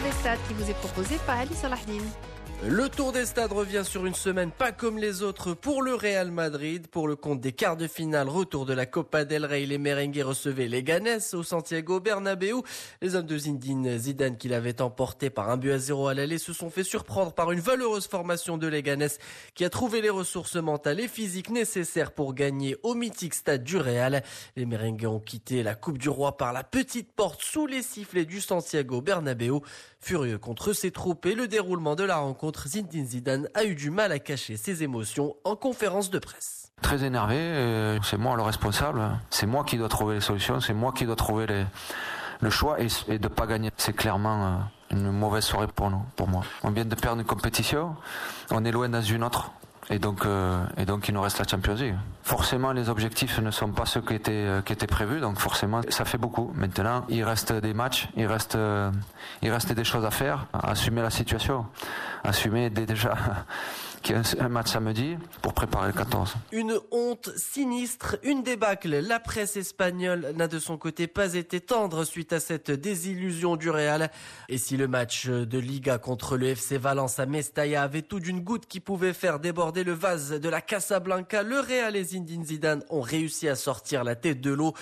des stades qui vous est proposé par Ali Salahdine. Le Tour des Stades revient sur une semaine pas comme les autres pour le Real Madrid. Pour le compte des quarts de finale, retour de la Copa del Rey, les merengues recevaient les Ganes au Santiago Bernabéu. Les hommes de Zinedine Zidane qui l'avaient emporté par un but à zéro à l'aller se sont fait surprendre par une valeureuse formation de Leganes qui a trouvé les ressources mentales et physiques nécessaires pour gagner au mythique stade du Real. Les merengues ont quitté la Coupe du Roi par la petite porte sous les sifflets du Santiago Bernabéu. Furieux contre ses troupes et le déroulement de la rencontre, Zinedine Zidane a eu du mal à cacher ses émotions en conférence de presse. Très énervé, euh, c'est moi le responsable, c'est moi qui dois trouver les solutions, c'est moi qui dois trouver le choix et, de pas gagner. C'est clairement euh, une mauvaise soirée pour nous, pour moi. On vient de perdre une compétition, on est loin dans une autre. Et donc, euh, il nous reste la Champions League. Forcément, les objectifs ne sont pas ceux qui étaient, prévus, donc forcément, ça fait beaucoup. Maintenant, il reste des matchs, il reste, il reste des choses à faire, à assumer la situation, assumer dès déjà un match samedi pour préparer le 14. Une honte sinistre, une débâcle. La presse espagnole n'a de son côté pas été tendre suite à cette désillusion du Real. Et si le match de Liga contre le FC Valence à Mestalla avait tout d'une goutte qui pouvait faire déborder le vase de la Casablanca, le Real et Zinedine Zidane ont réussi à sortir la tête de l'eau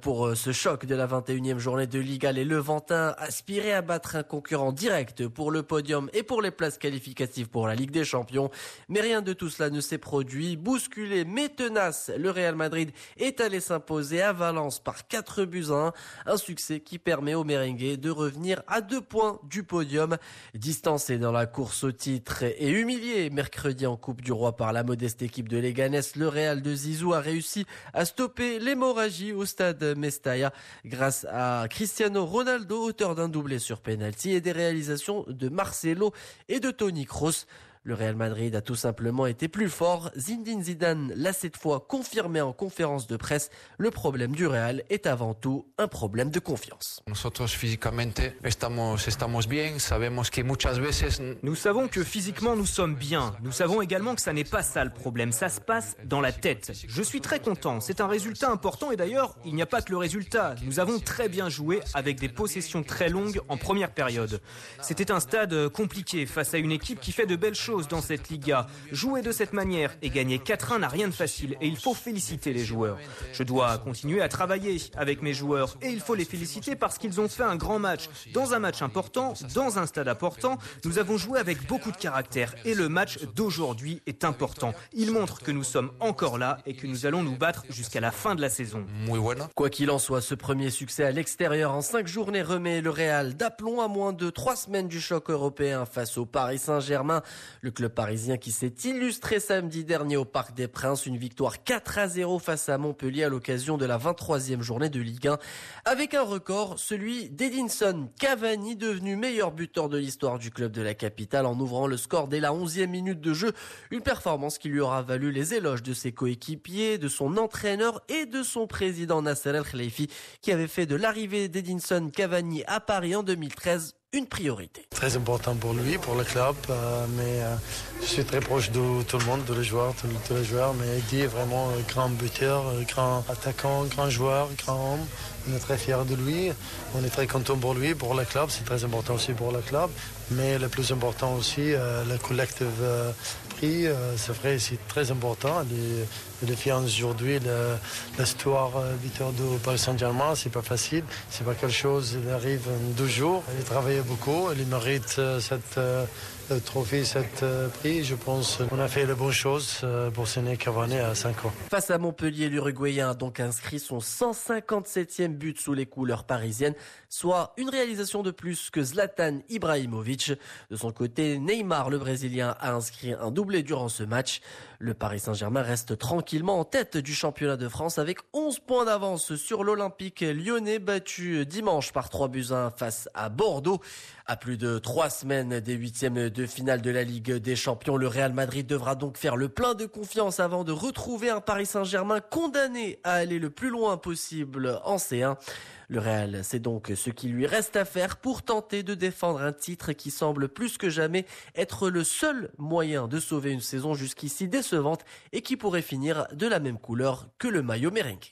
pour ce choc de la 21e journée de Liga. Les Levantins aspiraient à battre un concurrent direct pour le podium et pour les places qualificatives pour la Ligue des Champions. Mais rien de tout cela ne s'est produit. Bousculé mais tenace, le Real Madrid est allé s'imposer à Valence par 4 buts à 1. Un succès qui permet aux merengues de revenir à deux points du podium. Distancé dans la course au titre et humilié mercredi en Coupe du Roi par la modeste équipe de Leganés, le Real de Zizou a réussi à stopper l'hémorragie au stade Mestalla grâce à Cristiano Ronaldo, auteur d'un doublé sur penalty et des réalisations de Marcelo et de Tony Kroos. Le Real Madrid a tout simplement été plus fort. Zinedine Zidane l'a cette fois confirmé en conférence de presse. Le problème du Real est avant tout un problème de confiance. Nous savons que physiquement nous sommes bien. Nous savons également que ça n'est pas ça le problème. Ça se passe dans la tête. Je suis très content. C'est un résultat important et d'ailleurs, il n'y a pas que le résultat. Nous avons très bien joué avec des possessions très longues en première période. C'était un stade compliqué face à une équipe qui fait de belles choses dans cette Liga. Jouer de cette manière et gagner 4-1 n'a rien de facile et il faut féliciter les joueurs. Je dois continuer à travailler avec mes joueurs et il faut les féliciter parce qu'ils ont fait un grand match. Dans un match important, dans un stade important, nous avons joué avec beaucoup de caractère et le match d'aujourd'hui est important. Il montre que nous sommes encore là et que nous allons nous battre jusqu'à la fin de la saison. Quoi qu'il en soit, ce premier succès à l'extérieur en cinq journées remet le Real d'aplomb à moins de trois semaines du choc européen face au Paris Saint-Germain. Le club parisien qui s'est illustré samedi dernier au Parc des Princes, une victoire 4 à 0 face à Montpellier à l'occasion de la 23e journée de Ligue 1, avec un record, celui d'Edinson Cavani, devenu meilleur buteur de l'histoire du club de la capitale en ouvrant le score dès la 11e minute de jeu, une performance qui lui aura valu les éloges de ses coéquipiers, de son entraîneur et de son président Nasser El Khalifi, qui avait fait de l'arrivée d'Edinson Cavani à Paris en 2013 une priorité. Très important pour lui, pour le club, euh, mais euh, je suis très proche de tout le monde, de les joueurs, tout les joueurs, mais Eddie est vraiment un grand buteur, un grand attaquant, grand joueur, grand homme. On est très fiers de lui, on est très content pour lui, pour le club, c'est très important aussi pour le club, mais le plus important aussi, euh, le collective euh, prix, euh, c'est vrai, c'est très important. Les, les fiers aujourd'hui, l'histoire victoire de Paris Saint-Germain, c'est pas facile, c'est pas quelque chose qui arrive en deux jours. Il travaille beaucoup, il mérite cette trophée, cette prix. Je pense qu'on a fait les bonnes choses pour Séné Cavani à 5 ans. Face à Montpellier, l'Uruguayen a donc inscrit son 157e but sous les couleurs parisiennes, soit une réalisation de plus que Zlatan Ibrahimovic. De son côté, Neymar, le Brésilien, a inscrit un doublé durant ce match. Le Paris Saint-Germain reste tranquillement en tête du championnat de France avec 11 points d'avance sur l'Olympique lyonnais battu dimanche par 3 buts 1 face à Bordeaux. À plus de trois semaines des huitièmes de finale de la Ligue des Champions, le Real Madrid devra donc faire le plein de confiance avant de retrouver un Paris Saint-Germain condamné à aller le plus loin possible en C1. Le Real, c'est donc ce qui lui reste à faire pour tenter de défendre un titre qui semble plus que jamais être le seul moyen de sauver une saison jusqu'ici décevante et qui pourrait finir de la même couleur que le maillot merengue.